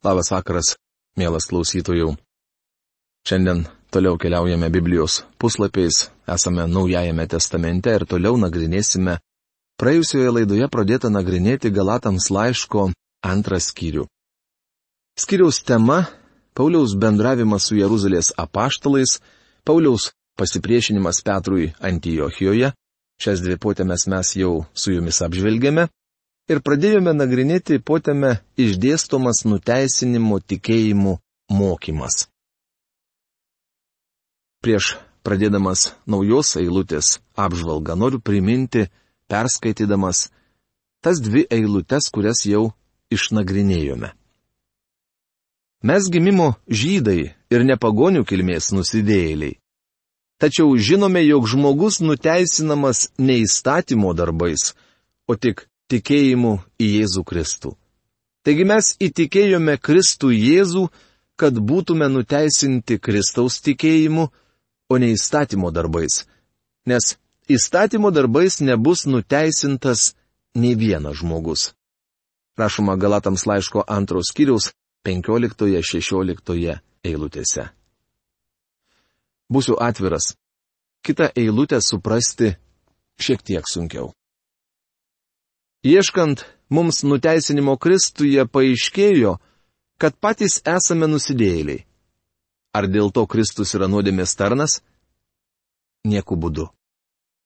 Labas vakaras, mielas klausytojų. Šiandien toliau keliaujame Biblijos puslapiais, esame Naujajame testamente ir toliau nagrinėsime praėjusioje laidoje pradėtą nagrinėti Galatams laiško antrą skyrių. Skyriaus tema - Pauliaus bendravimas su Jeruzalės apaštalais, Pauliaus pasipriešinimas Petrui Antijochijoje, šias dvi potėmes mes jau su jumis apžvelgėme, ir pradėjome nagrinėti potėme išdėstomas nuteisinimo tikėjimų mokymas. Prieš pradėdamas naujos eilutės apžvalgą noriu priminti, perskaitydamas tas dvi eilutes, kurias jau išnagrinėjome. Mes gimimo žydai ir nepagonių kilmės nusidėjėliai. Tačiau žinome, jog žmogus nuteisinamas ne įstatymo darbais, o tik tikėjimu į Jėzų Kristų. Taigi mes įtikėjome Kristų Jėzų, kad būtume nuteisinti Kristaus tikėjimu, o ne įstatymo darbais. Nes įstatymo darbais nebus nuteisintas nei vienas žmogus. Rašoma Galatams laiško antros kiriaus 15-16 eilutėse. Būsiu atviras. Kita eilutė suprasti šiek tiek sunkiau. Ieškant mums nuteisinimo Kristuje paaiškėjo, kad patys esame nusidėjėliai. Ar dėl to Kristus yra nuodėmės tarnas? Nieku būdu.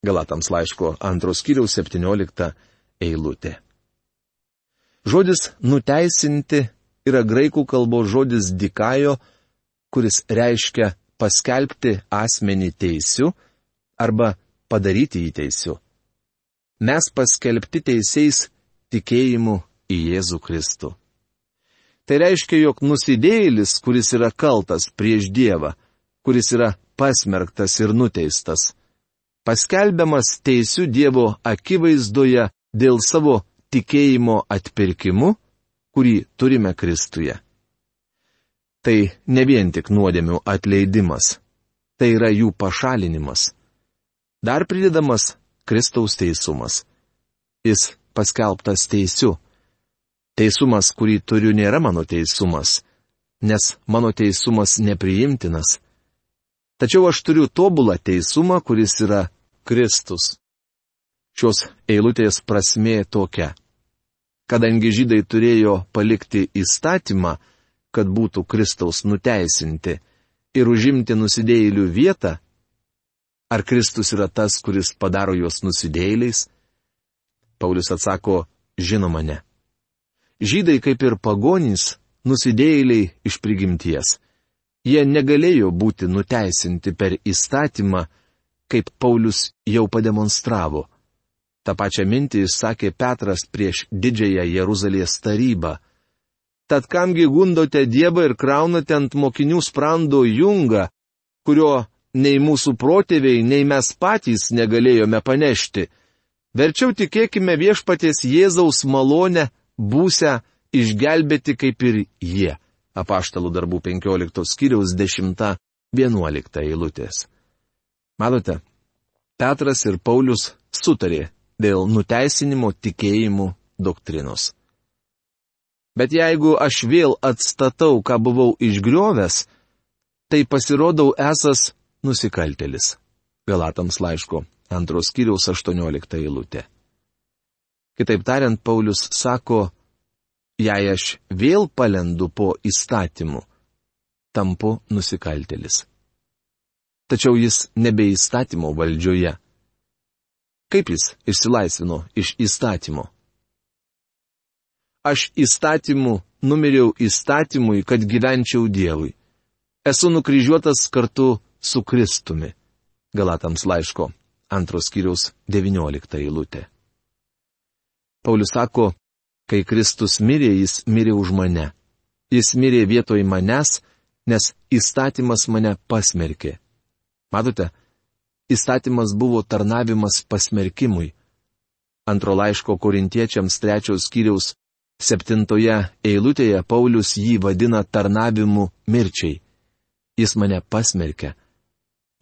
Galatams laiško antros kiriaus 17 eilutė. Žodis nuteisinti yra graikų kalbos žodis dikajo, kuris reiškia paskelbti asmenį teisiu arba padaryti jį teisiu mes paskelbti teisėjais tikėjimu į Jėzų Kristų. Tai reiškia, jog nusidėjėlis, kuris yra kaltas prieš Dievą, kuris yra pasmerktas ir nuteistas, paskelbiamas teisių Dievo akivaizdoje dėl savo tikėjimo atpirkimu, kurį turime Kristuje. Tai ne vien tik nuodėmių atleidimas, tai yra jų pašalinimas. Dar pridedamas Kristaus teisumas. Jis paskelbtas teisiu. Teisumas, kurį turiu, nėra mano teisumas, nes mano teisumas nepriimtinas. Tačiau aš turiu tobulą teisumą, kuris yra Kristus. Šios eilutės prasmė tokia. Kadangi žydai turėjo palikti įstatymą, kad būtų Kristaus nuteisinti ir užimti nusidėjėlių vietą, Ar Kristus yra tas, kuris padaro juos nusidėjėliais? Paulius atsako, žinoma ne. Žydai kaip ir pagonys, nusidėjėliai iš prigimties. Jie negalėjo būti nuteisinti per įstatymą, kaip Paulius jau pademonstravo. Ta pačia mintį išsakė Petras prieš didžiąją Jeruzalės tarybą. Tad kamgi gundote Dievą ir kraunate ant mokinių sprando jungą, kurio nei mūsų protėviai, nei mes patys negalėjome panešti. Verčiau tikėkime viešpaties Jėzaus malonę, būsę išgelbėti kaip ir jie. Apaštalų darbų 15 skyriaus 10-11 eilutės. Matote, Petras ir Paulius sutarė dėl nuteisinimo tikėjimų doktrinos. Bet jeigu aš vėl atstatau, ką buvau išgriovęs, tai pasirodau esas nusikaltelis. Galatams laiško antros kiriaus 18 eilutė. Kitaip tariant, Paulius sako, jei aš vėl palendu po įstatymu, tampu nusikaltelis. Tačiau jis nebe įstatymo valdžioje. Kaip jis išsilaisvino iš įstatymo? Aš įstatymu numiriau įstatymui, kad gyvenčiau Dievui. Esu nukryžiuotas kartu su Kristumi. Galatams laiško antros kiriaus 19 eilutė. Paulius sako, kai Kristus mirė, jis mirė už mane. Jis mirė vietoj manęs, nes įstatymas mane pasmerkė. Matote, įstatymas buvo tarnavimas pasmerkimui. Antro laiško korintiečiams trečios skyriaus septintoje eilutėje Paulius jį vadina tarnavimu mirčiai. Jis mane pasmerkė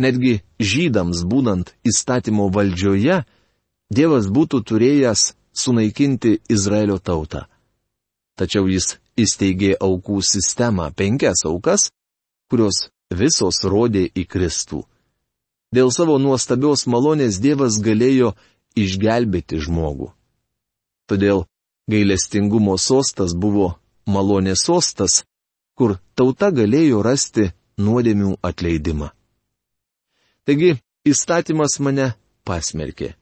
Netgi žydams būnant įstatymo valdžioje, Dievas būtų turėjęs sunaikinti Izraelio tautą. Tačiau jis įsteigė aukų sistemą - penkias aukas, kurios visos rodė į Kristų. Dėl savo nuostabios malonės Dievas galėjo išgelbėti žmogų. Todėl gailestingumo sostas buvo malonės sostas, kur tauta galėjo rasti nuodėmių atleidimą. Taigi, įstatymas mane pasmerkė.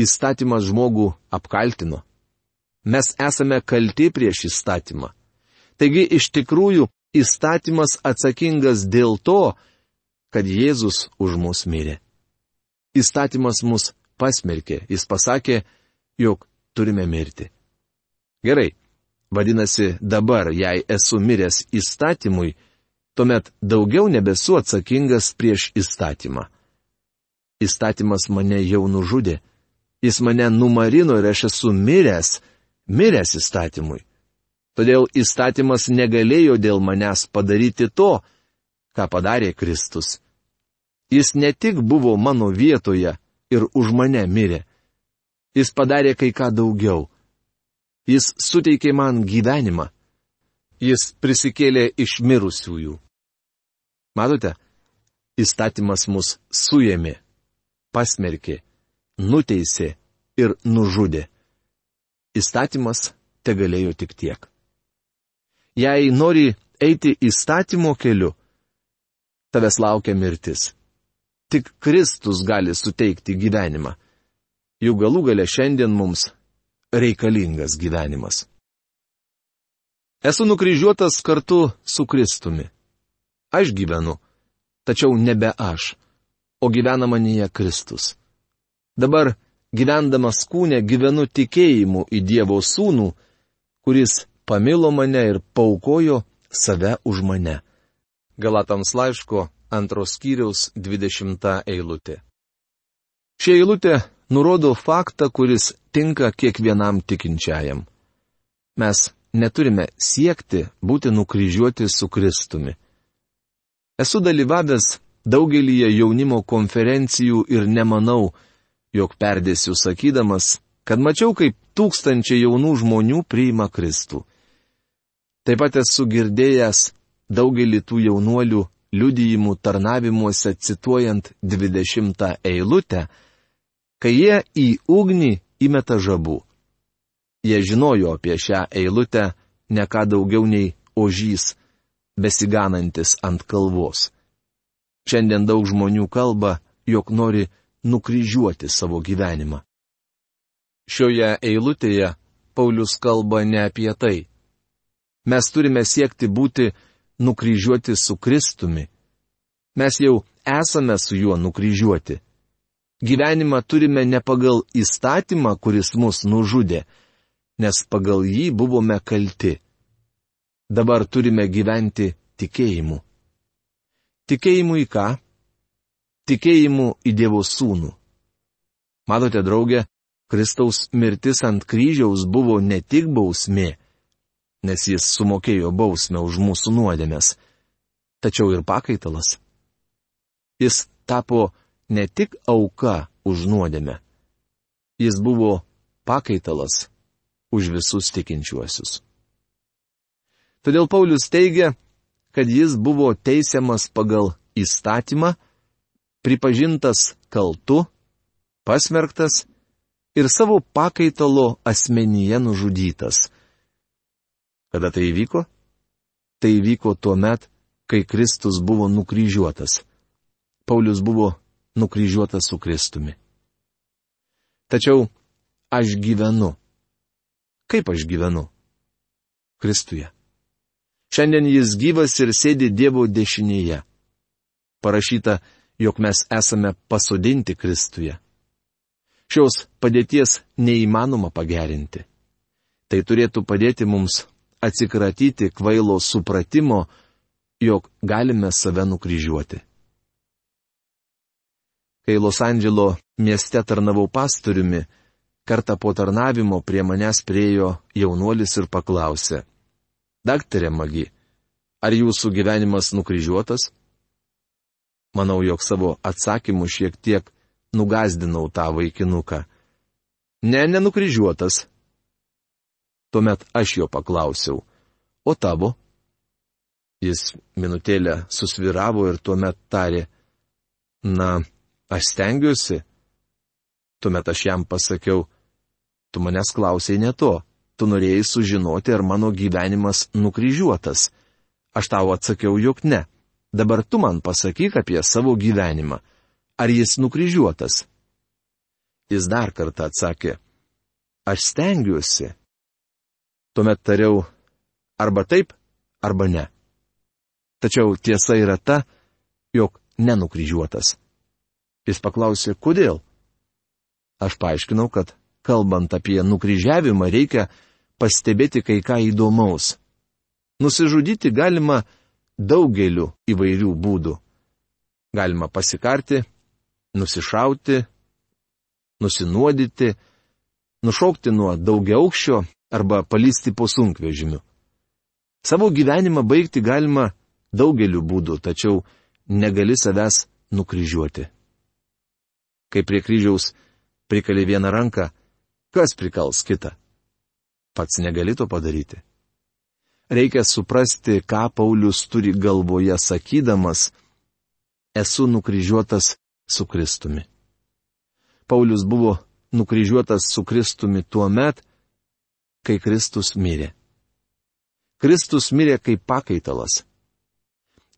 Įstatymas žmogų apkaltino. Mes esame kalti prieš įstatymą. Taigi, iš tikrųjų, įstatymas atsakingas dėl to, kad Jėzus už mus mirė. Įstatymas mus pasmerkė, jis pasakė, jog turime mirti. Gerai, vadinasi, dabar, jei esu miręs įstatymui, tuomet daugiau nebesu atsakingas prieš įstatymą. Įstatymas mane jau nužudė, jis mane numarino ir aš esu miręs, miręs įstatymui. Todėl įstatymas negalėjo dėl manęs padaryti to, ką padarė Kristus. Jis ne tik buvo mano vietoje ir už mane mirė. Jis padarė kai ką daugiau. Jis suteikė man gyvenimą. Jis prisikėlė iš mirusiųjų. Matote, įstatymas mus suėmė, pasmerkė, nuteisė ir nužudė. Įstatymas te galėjo tik tiek. Jei nori eiti įstatymo keliu, tavęs laukia mirtis. Tik Kristus gali suteikti gyvenimą. Jų galų gale šiandien mums reikalingas gyvenimas. Esu nukryžiuotas kartu su Kristumi. Aš gyvenu, tačiau nebe aš, o gyvena manyje Kristus. Dabar, gyvendamas kūne, gyvenu tikėjimu į Dievo sūnų, kuris pamilo mane ir paukojo save už mane. Galatams laiško antros skyriaus 20 eilutė. Šia eilutė nurodo faktą, kuris tinka kiekvienam tikinčiajam. Mes neturime siekti būti nukryžiuoti su Kristumi. Esu dalyvavęs daugelyje jaunimo konferencijų ir nemanau, jog perdėsiu sakydamas, kad mačiau, kaip tūkstančiai jaunų žmonių priima Kristų. Taip pat esu girdėjęs daugelį tų jaunuolių liudijimų tarnavimuose cituojant 20 eilutę, kai jie į ugnį įmeta žabų. Jie žinojo apie šią eilutę ne ką daugiau nei ožys, besiganantis ant kalvos. Šiandien daug žmonių kalba, jog nori nukryžiuoti savo gyvenimą. Šioje eilutėje Paulius kalba ne apie tai. Mes turime siekti būti nukryžiuoti su Kristumi. Mes jau esame su juo nukryžiuoti. Gyvenimą turime ne pagal įstatymą, kuris mus nužudė, nes pagal jį buvome kalti dabar turime gyventi tikėjimu. Tikėjimu į ką? Tikėjimu į Dievo sūnų. Matote, draugė, Kristaus mirtis ant kryžiaus buvo ne tik bausmė, nes jis sumokėjo bausmę už mūsų nuodėmės, tačiau ir pakaitalas. Jis tapo ne tik auka už nuodėmę, jis buvo pakaitalas už visus tikinčiuosius. Todėl Paulius teigia, kad jis buvo teisiamas pagal įstatymą, pripažintas kaltu, pasmerktas ir savo pakaitalo asmenyje nužudytas. Kada tai įvyko? Tai įvyko tuo met, kai Kristus buvo nukryžiuotas. Paulius buvo nukryžiuotas su Kristumi. Tačiau aš gyvenu. Kaip aš gyvenu? Kristuje. Šiandien jis gyvas ir sėdi Dievo dešinėje. Parašyta, jog mes esame pasodinti Kristuje. Šios padėties neįmanoma pagerinti. Tai turėtų padėti mums atsikratyti kvailo supratimo, jog galime save nukryžiuoti. Kai Los Andželo mieste tarnavau pastoriumi, kartą po tarnavimo prie manęs priejo jaunuolis ir paklausė. Daktarė Magi, ar jūsų gyvenimas nukryžiuotas? Manau, jog savo atsakymu šiek tiek nugazdinau tą vaikinuką. Ne, nenukryžiuotas. Tuomet aš jo paklausiau, o tavo? Jis minutėlę susviravo ir tuomet tarė, na, aš stengiuosi. Tuomet aš jam pasakiau, tu manęs klausai ne to, tu norėjai sužinoti, ar mano gyvenimas nukryžiuotas. Aš tau atsakiau, jog ne. Dabar tu man pasakyk apie savo gyvenimą. Ar jis nukryžiuotas? Jis dar kartą atsakė, aš stengiuosi. Tuomet tariau, arba taip, arba ne. Tačiau tiesa yra ta, jog nenukryžiuotas. Jis paklausė, kodėl. Aš paaiškinau, kad kalbant apie nukryžiavimą reikia pastebėti kai ką įdomaus. Nusižudyti galima daugeliu įvairių būdų. Galima pasikarti, nusišauti, nusinuodyti, nušokti nuo daugiaukščio arba palysti po sunkvežimiu. Savo gyvenimą baigti galima daugeliu būdų, tačiau negali savęs nukryžiuoti. Kai prie kryžiaus prikali vieną ranką, kas prikals kitą? Pats negali to padaryti. Reikia suprasti, ką Paulius turi galvoje sakydamas, esu nukryžiuotas su Kristumi. Paulius buvo nukryžiuotas su Kristumi tuo met, kai Kristus mirė. Kristus mirė kaip pakaitalas.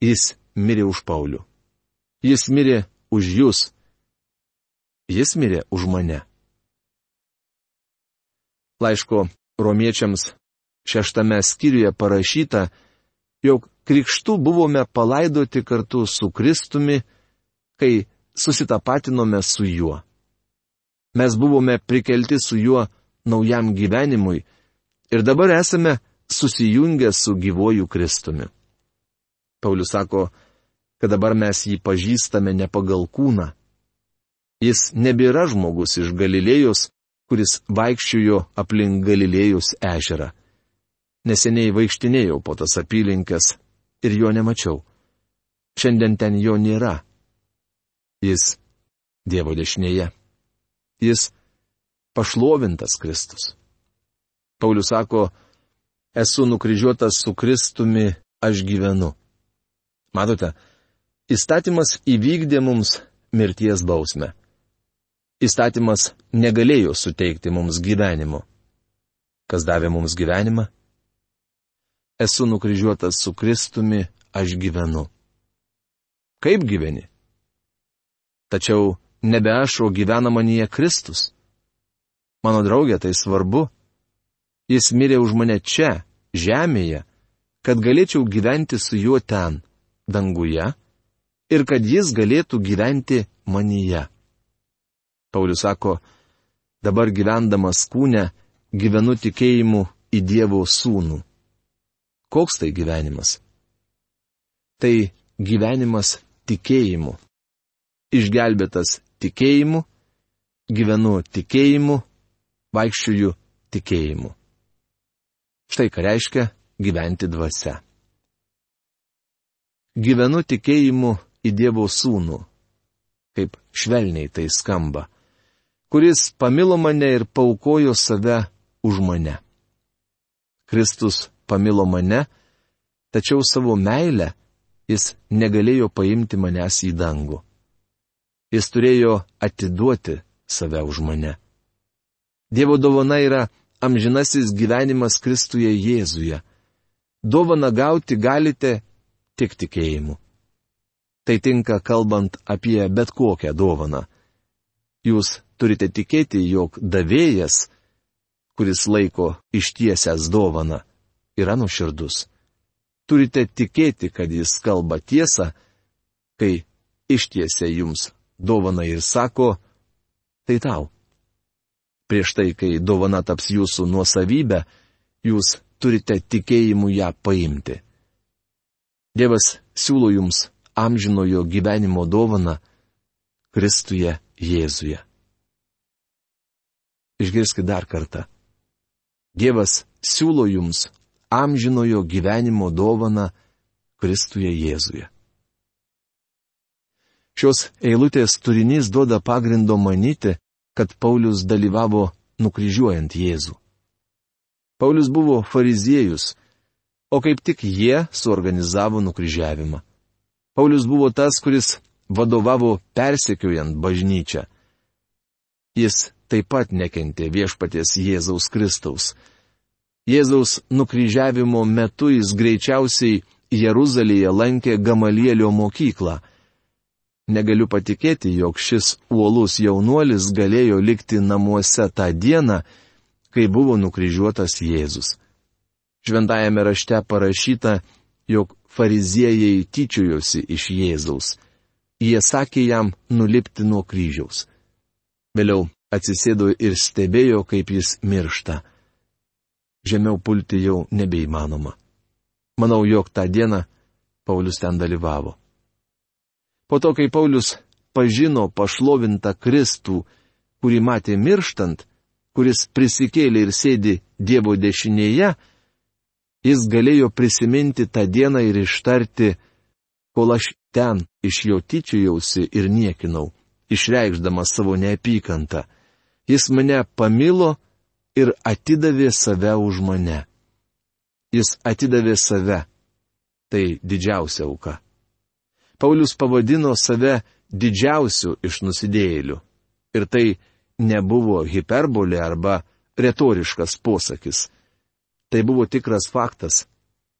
Jis mirė už Paulių. Jis mirė už jūs. Jis mirė už mane. Laiško romiečiams šeštame skyriuje parašyta, jog krikštų buvome palaidoti kartu su Kristumi, kai susitapatinome su juo. Mes buvome prikelti su juo naujam gyvenimui ir dabar esame susijungę su gyvoju Kristumi. Paulius sako, kad dabar mes jį pažįstame ne pagal kūną. Jis nebėra žmogus iš Galilėjos, kuris vaikščiojo aplink Galilėjos ežerą. Neseniai vaikštinėjau po tas apylinkės ir jo nemačiau. Šiandien ten jo nėra. Jis Dievo dešinėje. Jis pašlovintas Kristus. Paulius sako, esu nukryžiuotas su Kristumi, aš gyvenu. Matote, įstatymas įvykdė mums mirties bausmę. Įstatymas negalėjo suteikti mums gyvenimo. Kas davė mums gyvenimą? Esu nukryžiuotas su Kristumi, aš gyvenu. Kaip gyveni? Tačiau nebe aš, o gyvena manyje Kristus. Mano draugė, tai svarbu. Jis mirė už mane čia, žemėje, kad galėčiau gyventi su juo ten, danguje, ir kad jis galėtų gyventi manyje. Paulius sako, dabar gyvendamas kūne, gyvenu tikėjimu į Dievo sūnų. Koks tai gyvenimas? Tai gyvenimas tikėjimu išgelbėtas tikėjimu, gyvenu tikėjimu, vaikščiuju tikėjimu. Štai ką reiškia gyventi dvasia. Gyvenu tikėjimu į Dievo sūnų, kaip švelniai tai skamba, kuris pamilo mane ir paukojo save už mane. Kristus pamilo mane, tačiau savo meilę jis negalėjo paimti manęs į dangų. Jis turėjo atiduoti save už mane. Dievo dovana yra amžinasis gyvenimas Kristuje Jėzuje. Dovana gauti galite tik tikėjimu. Tai tinka kalbant apie bet kokią dovaną. Jūs turite tikėti, jog davėjas, kuris laiko ištiesęs dovaną, yra nuširdus. Turite tikėti, kad jis kalba tiesą, kai ištiesia jums dovana ir sako, tai tau. Prieš tai, kai dovana taps jūsų nuosavybė, jūs turite tikėjimu ją paimti. Dievas siūlo jums amžinojo gyvenimo dovaną Kristuje Jėzuje. Išgirskite dar kartą. Dievas siūlo jums amžinojo gyvenimo dovaną Kristuje Jėzuje. Šios eilutės turinys duoda pagrindo manyti, kad Paulius dalyvavo nukryžiuojant Jėzų. Paulius buvo fariziejus, o kaip tik jie suorganizavo nukryžiavimą. Paulius buvo tas, kuris vadovavo persekiojant bažnyčią. Jis taip pat nekentė viešpaties Jėzaus Kristaus. Jėzaus nukryžiavimo metu jis greičiausiai Jeruzalėje lankė Gamalielio mokyklą. Negaliu patikėti, jog šis uolus jaunuolis galėjo likti namuose tą dieną, kai buvo nukryžiuotas Jėzus. Šventajame rašte parašyta, jog fariziejai tyčiojosi iš Jėzaus. Jie sakė jam nulipti nuo kryžiaus. Vėliau atsisėdo ir stebėjo, kaip jis miršta. Žemiau pulti jau nebeįmanoma. Manau, jog tą dieną Paulius ten dalyvavo. Po to, kai Paulius pažino pašlovintą Kristų, kurį matė mirštant, kuris prisikėlė ir sėdi Dievo dešinėje, jis galėjo prisiminti tą dieną ir ištarti, kol aš ten iš jo tyčiojausi ir niekinau, išreikšdamas savo neapykantą. Jis mane pamilo ir atidavė save už mane. Jis atidavė save. Tai didžiausia auka. Paulius pavadino save didžiausiu iš nusidėjėlių. Ir tai nebuvo hiperbolė arba retoriškas posakis. Tai buvo tikras faktas.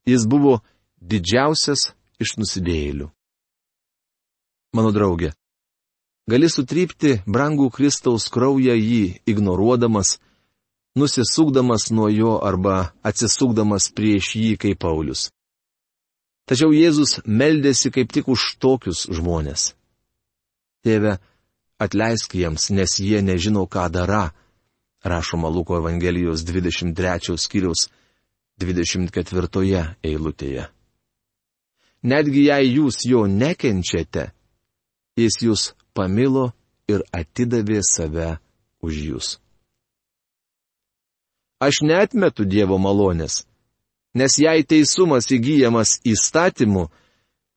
Jis buvo didžiausias iš nusidėjėlių. Mano draugė, gali sutrypti brangų Kristaus kraują jį ignoruodamas, nusisukdamas nuo jo arba atsisukdamas prieš jį kaip Paulius. Tačiau Jėzus meldėsi kaip tik už tokius žmonės. Tėve, atleisk jiems, nes jie nežino, ką dara, rašoma Luko Evangelijos 23 skyriaus 24 eilutėje. Netgi jei jūs jo nekenčiate, jis jūs pamilo ir atidavė save už jūs. Aš netmetu Dievo malonės, nes jei teisumas įgyjamas įstatymu,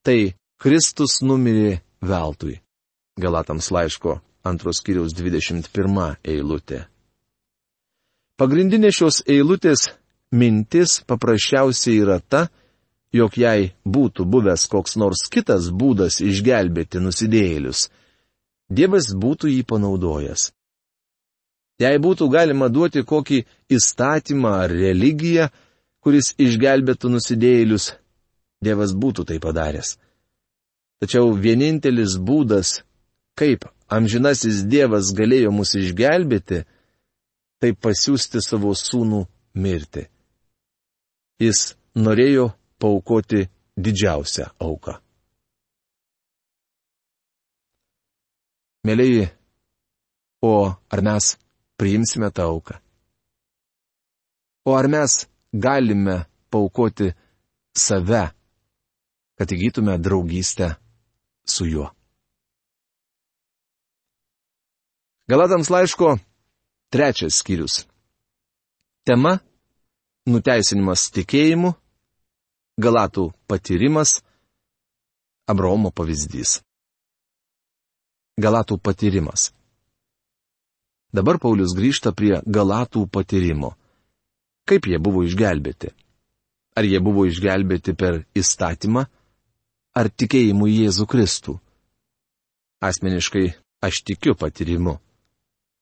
tai Kristus numirė veltui. Galatams laiško antros kiriaus 21 eilutė. Pagrindinė šios eilutės mintis paprasčiausiai yra ta, jog jei būtų buvęs koks nors kitas būdas išgelbėti nusidėjėlius, Dievas būtų jį panaudojęs. Jei būtų galima duoti kokį įstatymą ar religiją, kuris išgelbėtų nusidėjėlius, Dievas būtų tai padaręs. Tačiau vienintelis būdas kaip amžinasis Dievas galėjo mus išgelbėti, tai pasiūsti savo sūnų mirti. Jis norėjo paukoti didžiausią auką. Mėlyji, o ar mes priimsime tą auką? O ar mes galime paukoti save, kad įgytume draugystę su juo? Galatams laiško trečias skyrius. Tema - nuteisinimas tikėjimu, Galatų patyrimas, Abraomo pavyzdys. Galatų patyrimas. Dabar Paulius grįžta prie Galatų patyrimo. Kaip jie buvo išgelbėti? Ar jie buvo išgelbėti per įstatymą, ar tikėjimu į Jėzų Kristų? Asmeniškai aš tikiu patyrimu.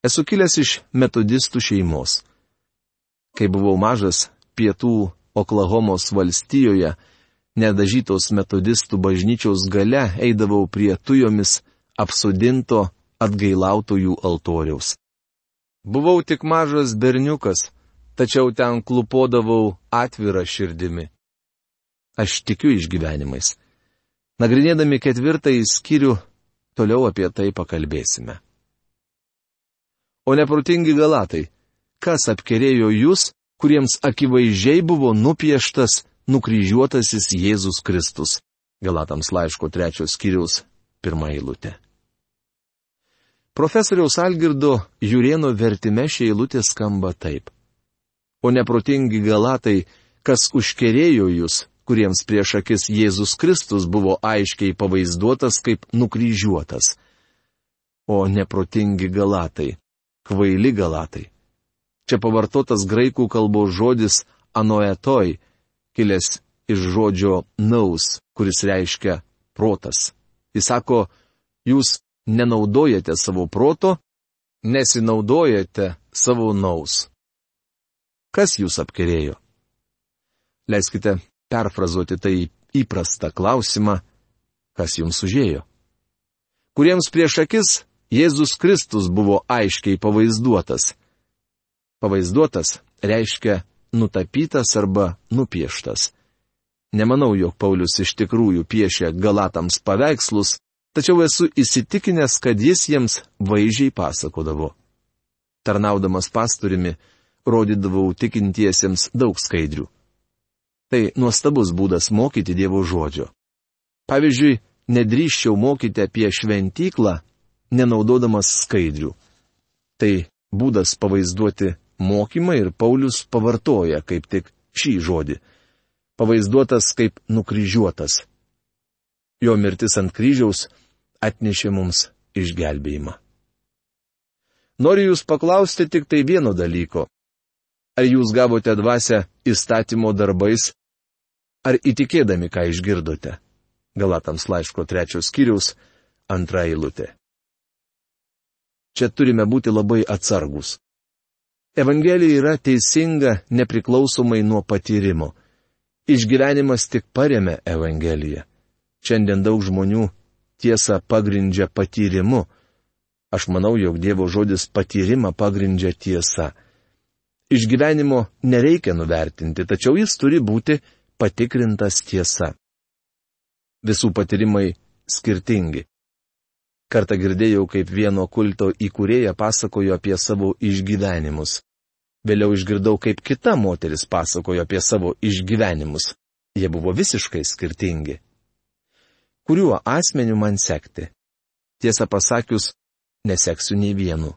Esu kilęs iš metodistų šeimos. Kai buvau mažas, pietų Oklahomos valstijoje, nedažytos metodistų bažnyčiaus gale eidavau prie tujomis apsodinto atgailautojų altoriaus. Buvau tik mažas berniukas, tačiau ten klupodavau atvirą širdimi. Aš tikiu išgyvenimais. Nagrinėdami ketvirtąjį skyrių, toliau apie tai pakalbėsime o neprotingi galatai. Kas apkerėjo jūs, kuriems akivaizdžiai buvo nupieštas nukryžiuotasis Jėzus Kristus? Galatams laiško trečios skyriaus pirmą eilutę. Profesoriaus Algirdo Jurieno vertime šie eilutė skamba taip. O neprotingi galatai, kas užkerėjo jūs, kuriems prieš akis Jėzus Kristus buvo aiškiai pavaizduotas kaip nukryžiuotas. O neprotingi galatai, kvaili galatai. Čia pavartotas graikų kalbos žodis anoetoj, kilęs iš žodžio naus, kuris reiškia protas. Jis sako, jūs nenaudojate savo proto, nesinaudojate savo naus. Kas jūs apkerėjo? Leiskite perfrazuoti tai įprastą klausimą, kas jums užėjo. Kuriems prieš akis Jėzus Kristus buvo aiškiai pavaizduotas. Pavaizduotas reiškia nutapytas arba nupieštas. Nemanau, jog Paulius iš tikrųjų piešia galatams paveikslus, tačiau esu įsitikinęs, kad jis jiems vaizdžiai pasakodavo. Tarnaudamas pastoriumi, rodydavau tikintiesiems daug skaidrių. Tai nuostabus būdas mokyti Dievo žodžio. Pavyzdžiui, nedrįščiau mokyti apie šventyklą, nenaudodamas skaidrių. Tai būdas pavaizduoti mokymą ir Paulius pavartoja kaip tik šį žodį. Pavaizduotas kaip nukryžiuotas. Jo mirtis ant kryžiaus atnešė mums išgelbėjimą. Noriu jūs paklausti tik tai vieno dalyko. Ar jūs gavote dvasę įstatymo darbais ar įtikėdami, ką išgirdote. Galatams laiško trečios skyriaus antra eilutė. Čia turime būti labai atsargus. Evangelija yra teisinga nepriklausomai nuo patyrimo. Išgyvenimas tik paremia Evangeliją. Šiandien daug žmonių tiesą pagrindžia patyrimu. Aš manau, jog Dievo žodis patyrimą pagrindžia tiesa. Išgyvenimo nereikia nuvertinti, tačiau jis turi būti patikrintas tiesa. Visų patyrimai skirtingi. Kartą girdėjau, kaip vieno kulto įkūrėja pasakojo apie savo išgyvenimus. Vėliau išgirdau, kaip kita moteris pasakojo apie savo išgyvenimus. Jie buvo visiškai skirtingi. Kuriuo asmeniu man sekti? Tiesą pasakius, neseksiu nei vienu.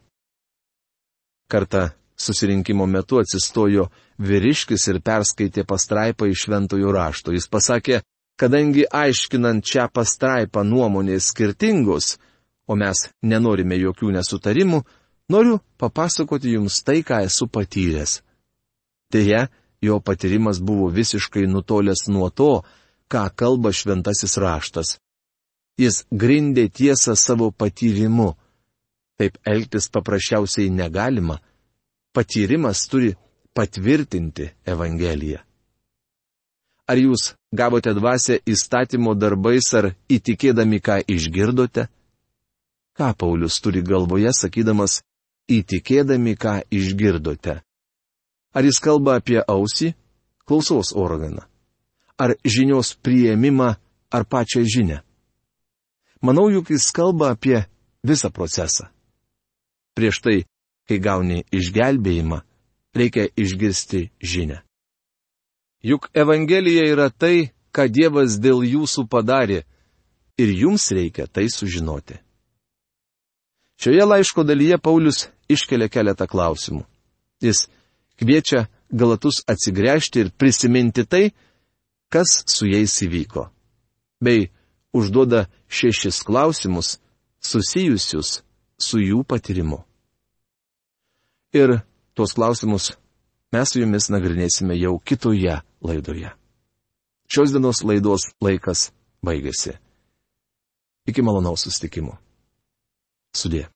Kartą susirinkimo metu atsistojo vyriškis ir perskaitė pastraipą iš šventojų rašto. Jis pasakė, kadangi aiškinant šią pastraipą nuomonės skirtingos, o mes nenorime jokių nesutarimų, noriu papasakoti jums tai, ką esu patyręs. Deja, jo patyrimas buvo visiškai nutolęs nuo to, ką kalba šventasis raštas. Jis grindė tiesą savo patyrimu. Taip elgtis paprasčiausiai negalima patyrimas turi patvirtinti Evangeliją. Ar jūs gavote dvasę įstatymo darbais ar įtikėdami, ką išgirdote? Ką Paulius turi galvoje, sakydamas, įtikėdami, ką išgirdote? Ar jis kalba apie ausį, klausos organą? Ar žinios prieimimą, ar pačią žinę? Manau, juk jis kalba apie visą procesą. Prieš tai kai gauni išgelbėjimą, reikia išgirsti žinę. Juk Evangelija yra tai, ką Dievas dėl jūsų padarė, ir jums reikia tai sužinoti. Šioje laiško dalyje Paulius iškelia keletą klausimų. Jis kviečia galatus atsigręžti ir prisiminti tai, kas su jais įvyko. Bei užduoda šešis klausimus susijusius su jų patyrimu. Ir tuos klausimus mes su jumis nagrinėsime jau kitoje laidoje. Šios dienos laidos laikas baigėsi. Iki malonaus sustikimo. Sudė.